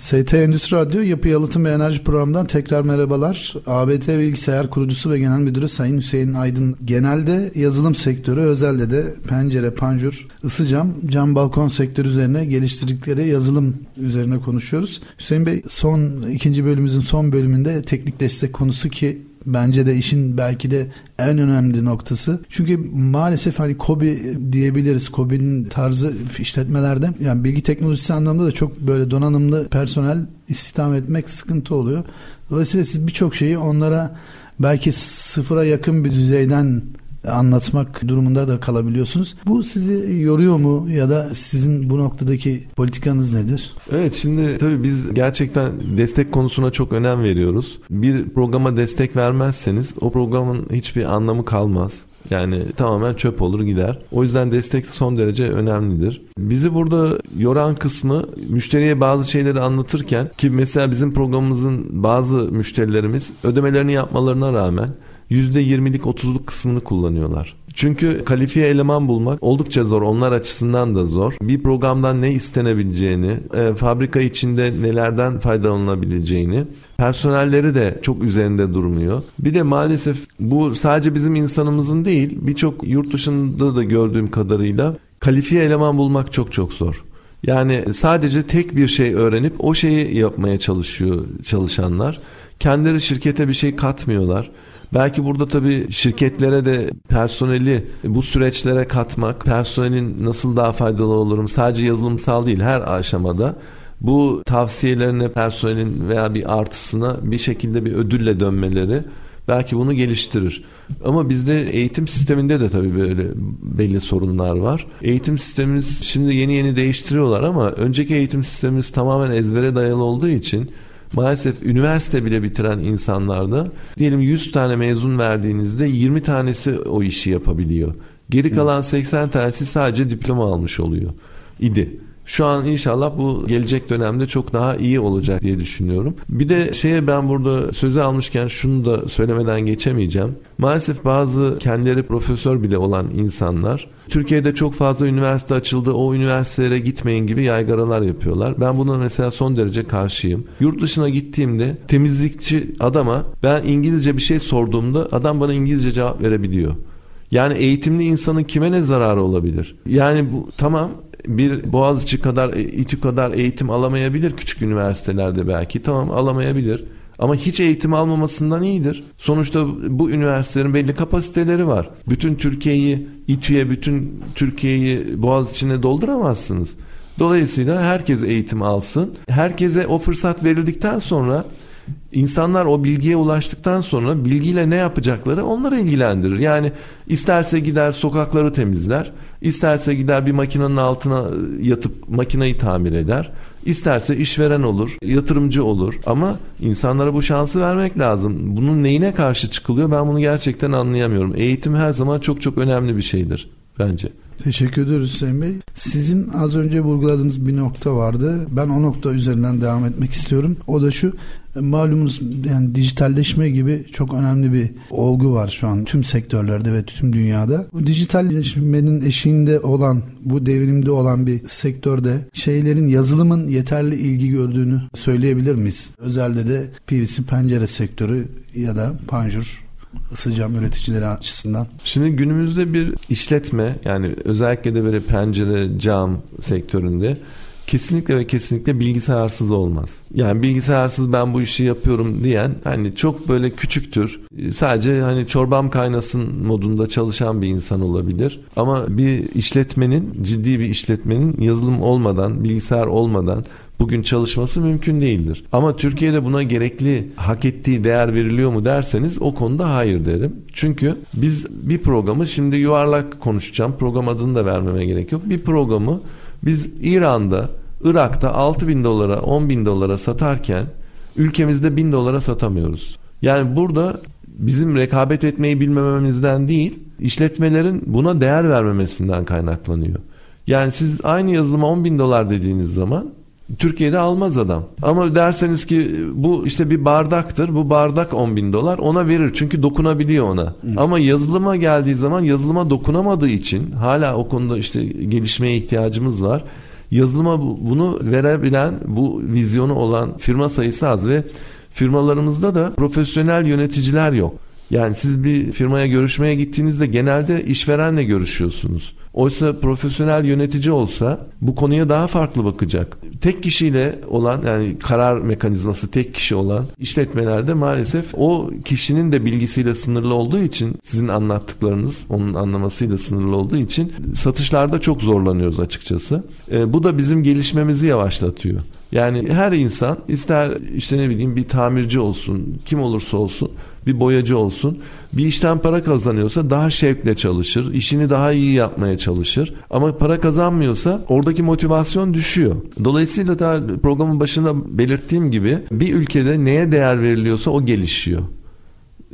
ST Endüstri Radyo Yapı Yalıtım ve Enerji Programı'ndan tekrar merhabalar. ABT Bilgisayar Kurucusu ve Genel Müdürü Sayın Hüseyin Aydın. Genelde yazılım sektörü, özelde de pencere, panjur, ısı cam, cam balkon sektörü üzerine geliştirdikleri yazılım üzerine konuşuyoruz. Hüseyin Bey son ikinci bölümümüzün son bölümünde teknik destek konusu ki bence de işin belki de en önemli noktası. Çünkü maalesef hani KOBİ diyebiliriz. KOBİ'nin tarzı işletmelerde yani bilgi teknolojisi anlamında da çok böyle donanımlı personel istihdam etmek sıkıntı oluyor. Dolayısıyla siz birçok şeyi onlara belki sıfıra yakın bir düzeyden anlatmak durumunda da kalabiliyorsunuz. Bu sizi yoruyor mu ya da sizin bu noktadaki politikanız nedir? Evet şimdi tabii biz gerçekten destek konusuna çok önem veriyoruz. Bir programa destek vermezseniz o programın hiçbir anlamı kalmaz. Yani tamamen çöp olur gider. O yüzden destek son derece önemlidir. Bizi burada yoran kısmı müşteriye bazı şeyleri anlatırken ki mesela bizim programımızın bazı müşterilerimiz ödemelerini yapmalarına rağmen %20'lik 30'luk kısmını kullanıyorlar. Çünkü kalifiye eleman bulmak oldukça zor. Onlar açısından da zor. Bir programdan ne istenebileceğini, e, fabrika içinde nelerden faydalanabileceğini, personelleri de çok üzerinde durmuyor. Bir de maalesef bu sadece bizim insanımızın değil, birçok yurt dışında da gördüğüm kadarıyla kalifiye eleman bulmak çok çok zor. Yani sadece tek bir şey öğrenip o şeyi yapmaya çalışıyor çalışanlar. Kendileri şirkete bir şey katmıyorlar. Belki burada tabii şirketlere de personeli bu süreçlere katmak, personelin nasıl daha faydalı olurum sadece yazılımsal değil her aşamada bu tavsiyelerine personelin veya bir artısına bir şekilde bir ödülle dönmeleri belki bunu geliştirir. Ama bizde eğitim sisteminde de tabii böyle belli sorunlar var. Eğitim sistemimiz şimdi yeni yeni değiştiriyorlar ama önceki eğitim sistemimiz tamamen ezbere dayalı olduğu için maalesef üniversite bile bitiren insanlarda diyelim 100 tane mezun verdiğinizde 20 tanesi o işi yapabiliyor. Geri kalan 80 tanesi sadece diploma almış oluyor. İdi. Şu an inşallah bu gelecek dönemde çok daha iyi olacak diye düşünüyorum. Bir de şeye ben burada sözü almışken şunu da söylemeden geçemeyeceğim. Maalesef bazı kendileri profesör bile olan insanlar Türkiye'de çok fazla üniversite açıldı o üniversitelere gitmeyin gibi yaygaralar yapıyorlar. Ben buna mesela son derece karşıyım. Yurt dışına gittiğimde temizlikçi adama ben İngilizce bir şey sorduğumda adam bana İngilizce cevap verebiliyor. Yani eğitimli insanın kime ne zararı olabilir? Yani bu tamam bir Boğaziçi kadar, İTÜ kadar eğitim alamayabilir küçük üniversitelerde belki. Tamam alamayabilir. Ama hiç eğitim almamasından iyidir. Sonuçta bu üniversitelerin belli kapasiteleri var. Bütün Türkiye'yi İTÜ'ye, bütün Türkiye'yi Boğaziçi'ne dolduramazsınız. Dolayısıyla herkes eğitim alsın. Herkese o fırsat verildikten sonra İnsanlar o bilgiye ulaştıktan sonra bilgiyle ne yapacakları onları ilgilendirir. Yani isterse gider sokakları temizler, isterse gider bir makinenin altına yatıp makineyi tamir eder, isterse işveren olur, yatırımcı olur ama insanlara bu şansı vermek lazım. Bunun neyine karşı çıkılıyor ben bunu gerçekten anlayamıyorum. Eğitim her zaman çok çok önemli bir şeydir bence. Teşekkür ediyoruz Hüseyin Bey. Sizin az önce vurguladığınız bir nokta vardı. Ben o nokta üzerinden devam etmek istiyorum. O da şu malumunuz yani dijitalleşme gibi çok önemli bir olgu var şu an tüm sektörlerde ve tüm dünyada. Bu dijitalleşmenin eşiğinde olan bu devrimde olan bir sektörde şeylerin yazılımın yeterli ilgi gördüğünü söyleyebilir miyiz? Özelde de PVC pencere sektörü ya da panjur ısı cam üreticileri açısından? Şimdi günümüzde bir işletme yani özellikle de böyle pencere cam sektöründe kesinlikle ve kesinlikle bilgisayarsız olmaz. Yani bilgisayarsız ben bu işi yapıyorum diyen hani çok böyle küçüktür. Sadece hani çorbam kaynasın modunda çalışan bir insan olabilir. Ama bir işletmenin ciddi bir işletmenin yazılım olmadan, bilgisayar olmadan bugün çalışması mümkün değildir. Ama Türkiye'de buna gerekli hak ettiği değer veriliyor mu derseniz o konuda hayır derim. Çünkü biz bir programı şimdi yuvarlak konuşacağım. Program adını da vermeme gerek yok. Bir programı biz İran'da, Irak'ta 6 bin dolara, 10 bin dolara satarken ülkemizde 1000 dolara satamıyoruz. Yani burada bizim rekabet etmeyi bilmememizden değil, işletmelerin buna değer vermemesinden kaynaklanıyor. Yani siz aynı yazılıma 10 bin dolar dediğiniz zaman Türkiye'de almaz adam. Ama derseniz ki bu işte bir bardaktır. Bu bardak 10 bin dolar ona verir. Çünkü dokunabiliyor ona. Hı. Ama yazılıma geldiği zaman yazılıma dokunamadığı için hala o konuda işte gelişmeye ihtiyacımız var. Yazılıma bunu verebilen bu vizyonu olan firma sayısı az ve firmalarımızda da profesyonel yöneticiler yok. Yani siz bir firmaya görüşmeye gittiğinizde genelde işverenle görüşüyorsunuz. Oysa profesyonel yönetici olsa bu konuya daha farklı bakacak. Tek kişiyle olan yani karar mekanizması tek kişi olan işletmelerde maalesef o kişinin de bilgisiyle sınırlı olduğu için sizin anlattıklarınız onun anlamasıyla sınırlı olduğu için satışlarda çok zorlanıyoruz açıkçası. E, bu da bizim gelişmemizi yavaşlatıyor. Yani her insan ister işte ne bileyim bir tamirci olsun, kim olursa olsun, bir boyacı olsun. Bir işten para kazanıyorsa daha şevkle çalışır, işini daha iyi yapmaya çalışır. Ama para kazanmıyorsa oradaki motivasyon düşüyor. Dolayısıyla da programın başında belirttiğim gibi bir ülkede neye değer veriliyorsa o gelişiyor.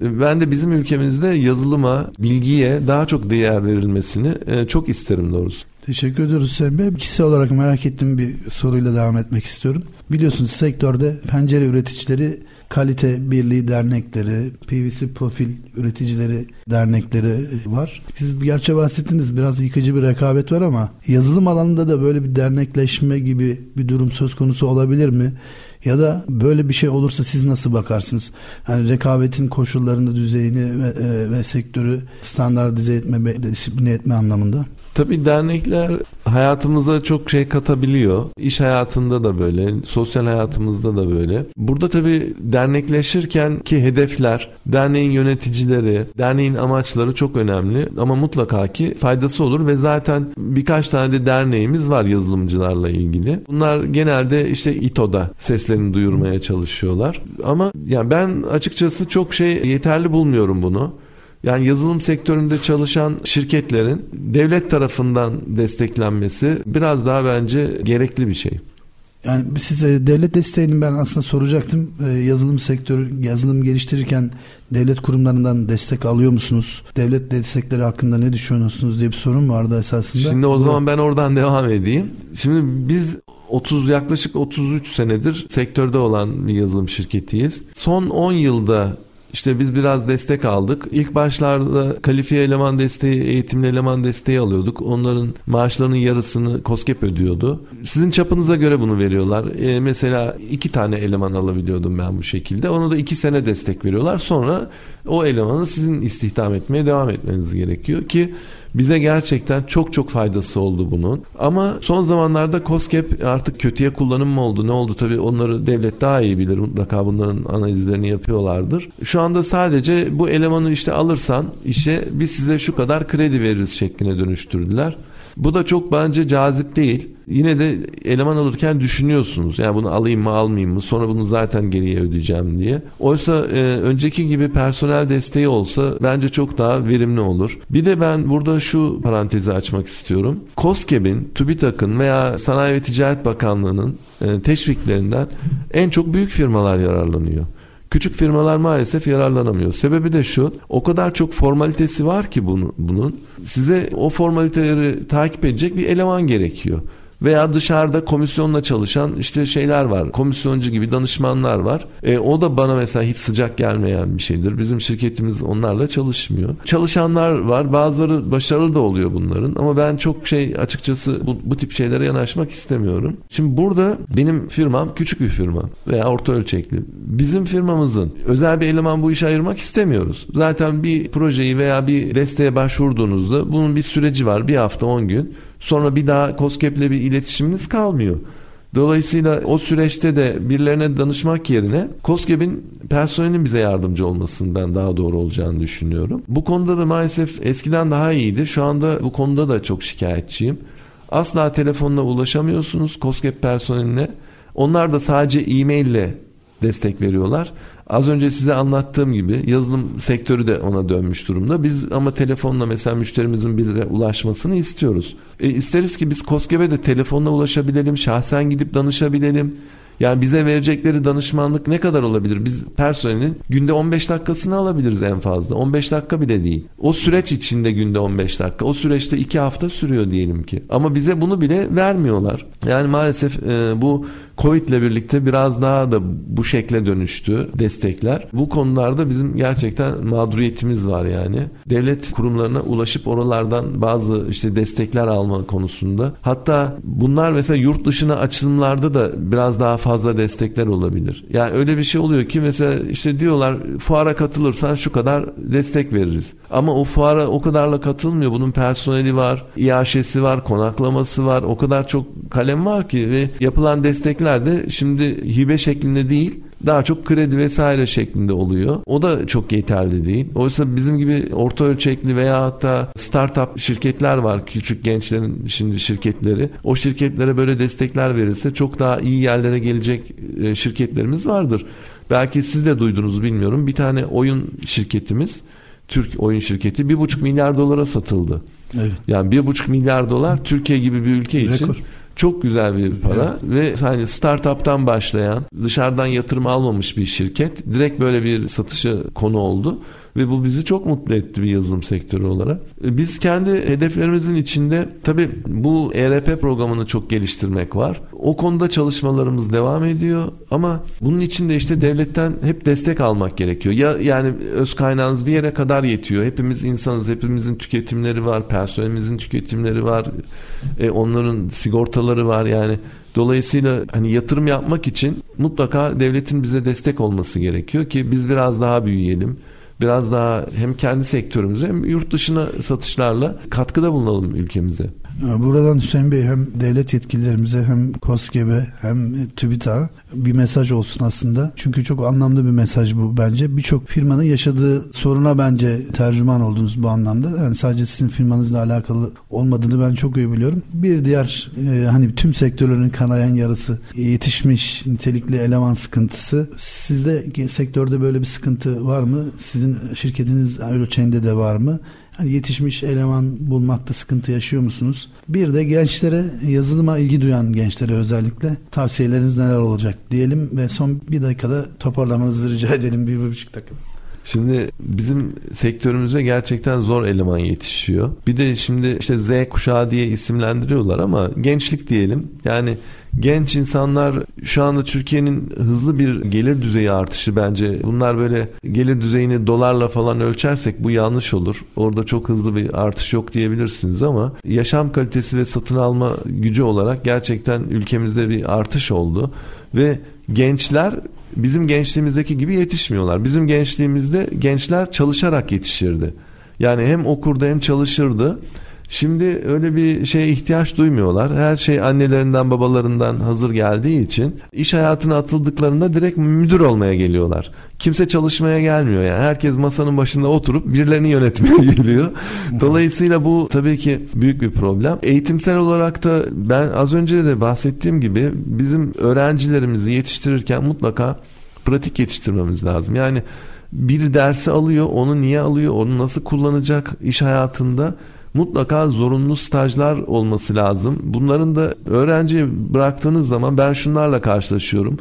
Ben de bizim ülkemizde yazılıma, bilgiye daha çok değer verilmesini e, çok isterim doğrusu. Teşekkür ediyoruz Hüseyin Bey. Kişisel olarak merak ettiğim bir soruyla devam etmek istiyorum. Biliyorsunuz sektörde pencere üreticileri kalite birliği dernekleri, PVC profil üreticileri dernekleri var. Siz gerçi bahsettiniz biraz yıkıcı bir rekabet var ama yazılım alanında da böyle bir dernekleşme gibi bir durum söz konusu olabilir mi? Ya da böyle bir şey olursa siz nasıl bakarsınız? Yani rekabetin koşullarını, düzeyini ve, e, ve sektörü standartize etme, disipline etme anlamında. Tabii dernekler hayatımıza çok şey katabiliyor. İş hayatında da böyle, sosyal hayatımızda da böyle. Burada tabii dernekleşirken ki hedefler, derneğin yöneticileri, derneğin amaçları çok önemli ama mutlaka ki faydası olur ve zaten birkaç tane de derneğimiz var yazılımcılarla ilgili. Bunlar genelde işte İTO'da seslerini duyurmaya çalışıyorlar. Ama yani ben açıkçası çok şey yeterli bulmuyorum bunu. Yani yazılım sektöründe çalışan şirketlerin devlet tarafından desteklenmesi biraz daha bence gerekli bir şey. Yani size devlet desteğini ben aslında soracaktım. Ee, yazılım sektörü, yazılım geliştirirken devlet kurumlarından destek alıyor musunuz? Devlet destekleri hakkında ne düşünüyorsunuz diye bir sorun vardı esasında. Şimdi o zaman ben oradan devam edeyim. Şimdi biz 30 yaklaşık 33 senedir sektörde olan bir yazılım şirketiyiz. Son 10 yılda işte biz biraz destek aldık. İlk başlarda kalifiye eleman desteği, eğitimli eleman desteği alıyorduk. Onların maaşlarının yarısını COSGAP ödüyordu. Sizin çapınıza göre bunu veriyorlar. E, mesela iki tane eleman alabiliyordum ben bu şekilde. Ona da iki sene destek veriyorlar. Sonra o elemanı sizin istihdam etmeye devam etmeniz gerekiyor ki bize gerçekten çok çok faydası oldu bunun. Ama son zamanlarda COSGAP artık kötüye kullanım mı oldu ne oldu tabii onları devlet daha iyi bilir mutlaka bunların analizlerini yapıyorlardır. Şu anda sadece bu elemanı işte alırsan işe biz size şu kadar kredi veririz şekline dönüştürdüler. Bu da çok bence cazip değil. Yine de eleman alırken düşünüyorsunuz. Yani bunu alayım mı almayayım mı sonra bunu zaten geriye ödeyeceğim diye. Oysa e, önceki gibi personel desteği olsa bence çok daha verimli olur. Bir de ben burada şu parantezi açmak istiyorum. COSGAP'in, TÜBİTAK'ın veya Sanayi ve Ticaret Bakanlığı'nın e, teşviklerinden en çok büyük firmalar yararlanıyor. Küçük firmalar maalesef yararlanamıyor. Sebebi de şu. O kadar çok formalitesi var ki bunu, bunun. Size o formaliteleri takip edecek bir eleman gerekiyor. Veya dışarıda komisyonla çalışan işte şeyler var. Komisyoncu gibi danışmanlar var. E, o da bana mesela hiç sıcak gelmeyen bir şeydir. Bizim şirketimiz onlarla çalışmıyor. Çalışanlar var. Bazıları başarılı da oluyor bunların. Ama ben çok şey açıkçası bu, bu tip şeylere yanaşmak istemiyorum. Şimdi burada benim firmam küçük bir firma veya orta ölçekli. Bizim firmamızın özel bir eleman bu işe ayırmak istemiyoruz. Zaten bir projeyi veya bir desteğe başvurduğunuzda bunun bir süreci var. Bir hafta 10 gün. Sonra bir daha COSGAP'le bir iletişiminiz kalmıyor. Dolayısıyla o süreçte de birilerine danışmak yerine COSGAP'in personelin bize yardımcı olmasından daha doğru olacağını düşünüyorum. Bu konuda da maalesef eskiden daha iyiydi. Şu anda bu konuda da çok şikayetçiyim. Asla telefonla ulaşamıyorsunuz COSGAP personeline. Onlar da sadece e-mail ile destek veriyorlar. Az önce size anlattığım gibi yazılım sektörü de ona dönmüş durumda. Biz ama telefonla mesela müşterimizin bize ulaşmasını istiyoruz. E, isteriz ki biz KOSGEB'e de telefonla ulaşabilelim, şahsen gidip danışabilelim. Yani bize verecekleri danışmanlık ne kadar olabilir? Biz personelin günde 15 dakikasını alabiliriz en fazla. 15 dakika bile değil. O süreç içinde günde 15 dakika. O süreçte 2 hafta sürüyor diyelim ki. Ama bize bunu bile vermiyorlar. Yani maalesef e, bu Covid ile birlikte biraz daha da bu şekle dönüştü destekler. Bu konularda bizim gerçekten mağduriyetimiz var yani. Devlet kurumlarına ulaşıp oralardan bazı işte destekler alma konusunda. Hatta bunlar mesela yurt dışına açılımlarda da biraz daha fazla destekler olabilir. Yani öyle bir şey oluyor ki mesela işte diyorlar fuara katılırsan şu kadar destek veririz. Ama o fuara o kadarla katılmıyor. Bunun personeli var, iaşesi var, konaklaması var. O kadar çok kalem var ki ve yapılan destekler de şimdi hibe şeklinde değil daha çok kredi vesaire şeklinde oluyor. O da çok yeterli değil. Oysa bizim gibi orta ölçekli veya hatta startup şirketler var. Küçük gençlerin şimdi şirketleri. O şirketlere böyle destekler verirse çok daha iyi yerlere gelecek e, şirketlerimiz vardır. Belki siz de duydunuz bilmiyorum. Bir tane oyun şirketimiz Türk oyun şirketi bir buçuk milyar dolara satıldı. Evet. Yani bir buçuk milyar dolar Türkiye gibi bir ülke için Rekor. Çok güzel bir para evet. ve hani startup'tan başlayan dışarıdan yatırım almamış bir şirket direkt böyle bir satışa konu oldu ve bu bizi çok mutlu etti bir yazılım sektörü olarak. E, biz kendi hedeflerimizin içinde tabii bu ERP programını çok geliştirmek var. O konuda çalışmalarımız devam ediyor ama bunun için de işte devletten hep destek almak gerekiyor. Ya yani öz kaynağınız bir yere kadar yetiyor. Hepimiz insanız, hepimizin tüketimleri var, personelimizin tüketimleri var. E, onların sigortaları var yani Dolayısıyla hani yatırım yapmak için mutlaka devletin bize destek olması gerekiyor ki biz biraz daha büyüyelim biraz daha hem kendi sektörümüze hem yurt dışına satışlarla katkıda bulunalım ülkemize. Buradan Hüseyin Bey hem devlet yetkililerimize hem KOSGEB'e hem TÜBİTAK'a bir mesaj olsun aslında. Çünkü çok anlamlı bir mesaj bu bence. Birçok firmanın yaşadığı soruna bence tercüman oldunuz bu anlamda. Yani sadece sizin firmanızla alakalı olmadığını ben çok iyi biliyorum. Bir diğer e, hani tüm sektörlerin kanayan yarısı yetişmiş nitelikli eleman sıkıntısı. Sizde sektörde böyle bir sıkıntı var mı? Sizin şirketiniz ölçeğinde de var mı? Hani yetişmiş eleman bulmakta sıkıntı yaşıyor musunuz? Bir de gençlere yazılıma ilgi duyan gençlere özellikle tavsiyeleriniz neler olacak diyelim ve son bir dakikada toparlamanızı rica edelim bir, bir buçuk dakika. Şimdi bizim sektörümüze gerçekten zor eleman yetişiyor. Bir de şimdi işte Z kuşağı diye isimlendiriyorlar ama gençlik diyelim. Yani genç insanlar şu anda Türkiye'nin hızlı bir gelir düzeyi artışı bence. Bunlar böyle gelir düzeyini dolarla falan ölçersek bu yanlış olur. Orada çok hızlı bir artış yok diyebilirsiniz ama yaşam kalitesi ve satın alma gücü olarak gerçekten ülkemizde bir artış oldu ve gençler bizim gençliğimizdeki gibi yetişmiyorlar. Bizim gençliğimizde gençler çalışarak yetişirdi. Yani hem okurdu hem çalışırdı. Şimdi öyle bir şeye ihtiyaç duymuyorlar. Her şey annelerinden babalarından hazır geldiği için iş hayatına atıldıklarında direkt müdür olmaya geliyorlar. Kimse çalışmaya gelmiyor yani. Herkes masanın başında oturup birilerini yönetmeye geliyor. Dolayısıyla bu tabii ki büyük bir problem. Eğitimsel olarak da ben az önce de bahsettiğim gibi bizim öğrencilerimizi yetiştirirken mutlaka pratik yetiştirmemiz lazım. Yani bir dersi alıyor, onu niye alıyor, onu nasıl kullanacak iş hayatında mutlaka zorunlu stajlar olması lazım. Bunların da öğrenciye bıraktığınız zaman ben şunlarla karşılaşıyorum.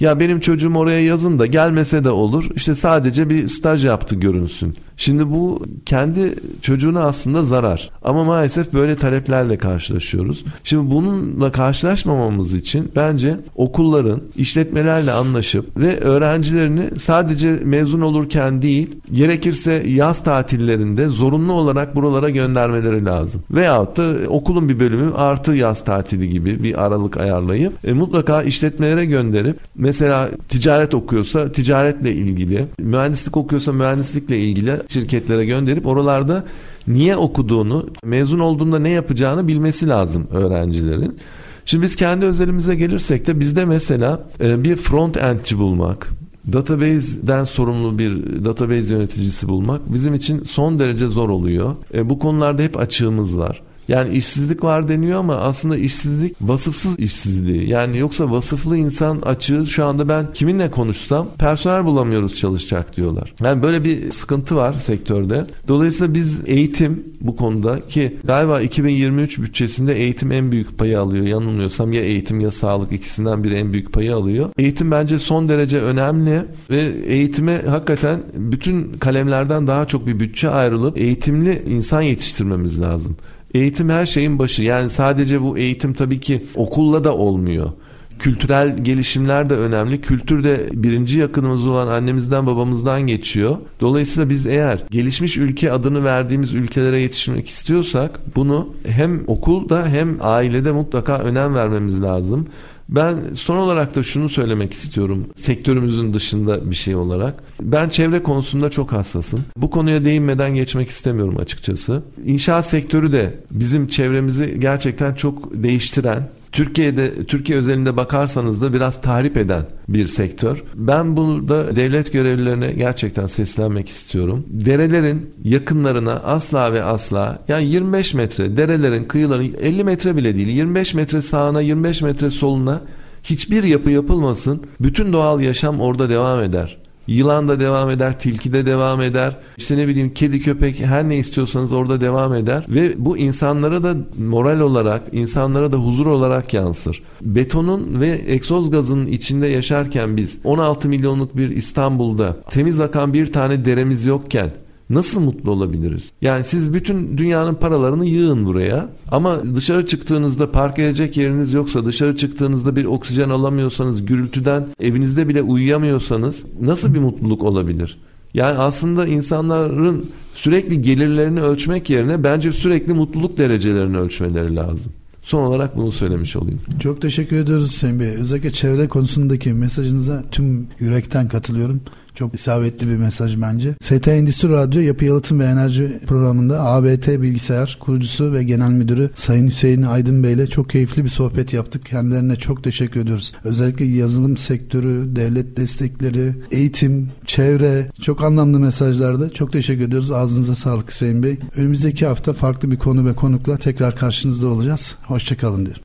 Ya benim çocuğum oraya yazın da gelmese de olur. İşte sadece bir staj yaptı görünsün. Şimdi bu kendi çocuğuna aslında zarar. Ama maalesef böyle taleplerle karşılaşıyoruz. Şimdi bununla karşılaşmamamız için bence okulların işletmelerle anlaşıp ve öğrencilerini sadece mezun olurken değil, gerekirse yaz tatillerinde zorunlu olarak buralara göndermeleri lazım. Veyahut da okulun bir bölümü artı yaz tatili gibi bir aralık ayarlayıp e, mutlaka işletmelere gönderip mesela ticaret okuyorsa ticaretle ilgili, mühendislik okuyorsa mühendislikle ilgili şirketlere gönderip oralarda niye okuduğunu, mezun olduğunda ne yapacağını bilmesi lazım öğrencilerin. Şimdi biz kendi özelimize gelirsek de bizde mesela e, bir front endçi bulmak, database'den sorumlu bir database yöneticisi bulmak bizim için son derece zor oluyor. E, bu konularda hep açığımız var. Yani işsizlik var deniyor ama aslında işsizlik vasıfsız işsizliği. Yani yoksa vasıflı insan açığı şu anda ben kiminle konuşsam personel bulamıyoruz çalışacak diyorlar. Yani böyle bir sıkıntı var sektörde. Dolayısıyla biz eğitim bu konuda ki galiba 2023 bütçesinde eğitim en büyük payı alıyor. Yanılmıyorsam ya eğitim ya sağlık ikisinden biri en büyük payı alıyor. Eğitim bence son derece önemli ve eğitime hakikaten bütün kalemlerden daha çok bir bütçe ayrılıp eğitimli insan yetiştirmemiz lazım. Eğitim her şeyin başı. Yani sadece bu eğitim tabii ki okulla da olmuyor. Kültürel gelişimler de önemli. Kültür de birinci yakınımız olan annemizden babamızdan geçiyor. Dolayısıyla biz eğer gelişmiş ülke adını verdiğimiz ülkelere yetişmek istiyorsak bunu hem okulda hem ailede mutlaka önem vermemiz lazım. Ben son olarak da şunu söylemek istiyorum sektörümüzün dışında bir şey olarak. Ben çevre konusunda çok hassasım. Bu konuya değinmeden geçmek istemiyorum açıkçası. İnşaat sektörü de bizim çevremizi gerçekten çok değiştiren, Türkiye'de Türkiye özelinde bakarsanız da biraz tahrip eden bir sektör. Ben burada devlet görevlilerine gerçekten seslenmek istiyorum. Derelerin yakınlarına asla ve asla yani 25 metre derelerin kıyıların 50 metre bile değil 25 metre sağına 25 metre soluna hiçbir yapı yapılmasın. Bütün doğal yaşam orada devam eder. Yılan da devam eder, tilki de devam eder. İşte ne bileyim kedi köpek her ne istiyorsanız orada devam eder. Ve bu insanlara da moral olarak, insanlara da huzur olarak yansır. Betonun ve egzoz gazının içinde yaşarken biz 16 milyonluk bir İstanbul'da temiz akan bir tane deremiz yokken Nasıl mutlu olabiliriz? Yani siz bütün dünyanın paralarını yığın buraya ama dışarı çıktığınızda park edecek yeriniz yoksa dışarı çıktığınızda bir oksijen alamıyorsanız gürültüden evinizde bile uyuyamıyorsanız nasıl bir mutluluk olabilir? Yani aslında insanların sürekli gelirlerini ölçmek yerine bence sürekli mutluluk derecelerini ölçmeleri lazım. Son olarak bunu söylemiş olayım. Çok teşekkür ediyoruz Hüseyin Bey. Özellikle çevre konusundaki mesajınıza tüm yürekten katılıyorum. Çok isabetli bir mesaj bence. ST Endüstri Radyo Yapı Yalıtım ve Enerji programında ABT Bilgisayar kurucusu ve genel müdürü Sayın Hüseyin Aydın Bey ile çok keyifli bir sohbet yaptık. Kendilerine çok teşekkür ediyoruz. Özellikle yazılım sektörü, devlet destekleri, eğitim, çevre çok anlamlı mesajlardı. Çok teşekkür ediyoruz. Ağzınıza sağlık Hüseyin Bey. Önümüzdeki hafta farklı bir konu ve konukla tekrar karşınızda olacağız. Hoşçakalın diyorum.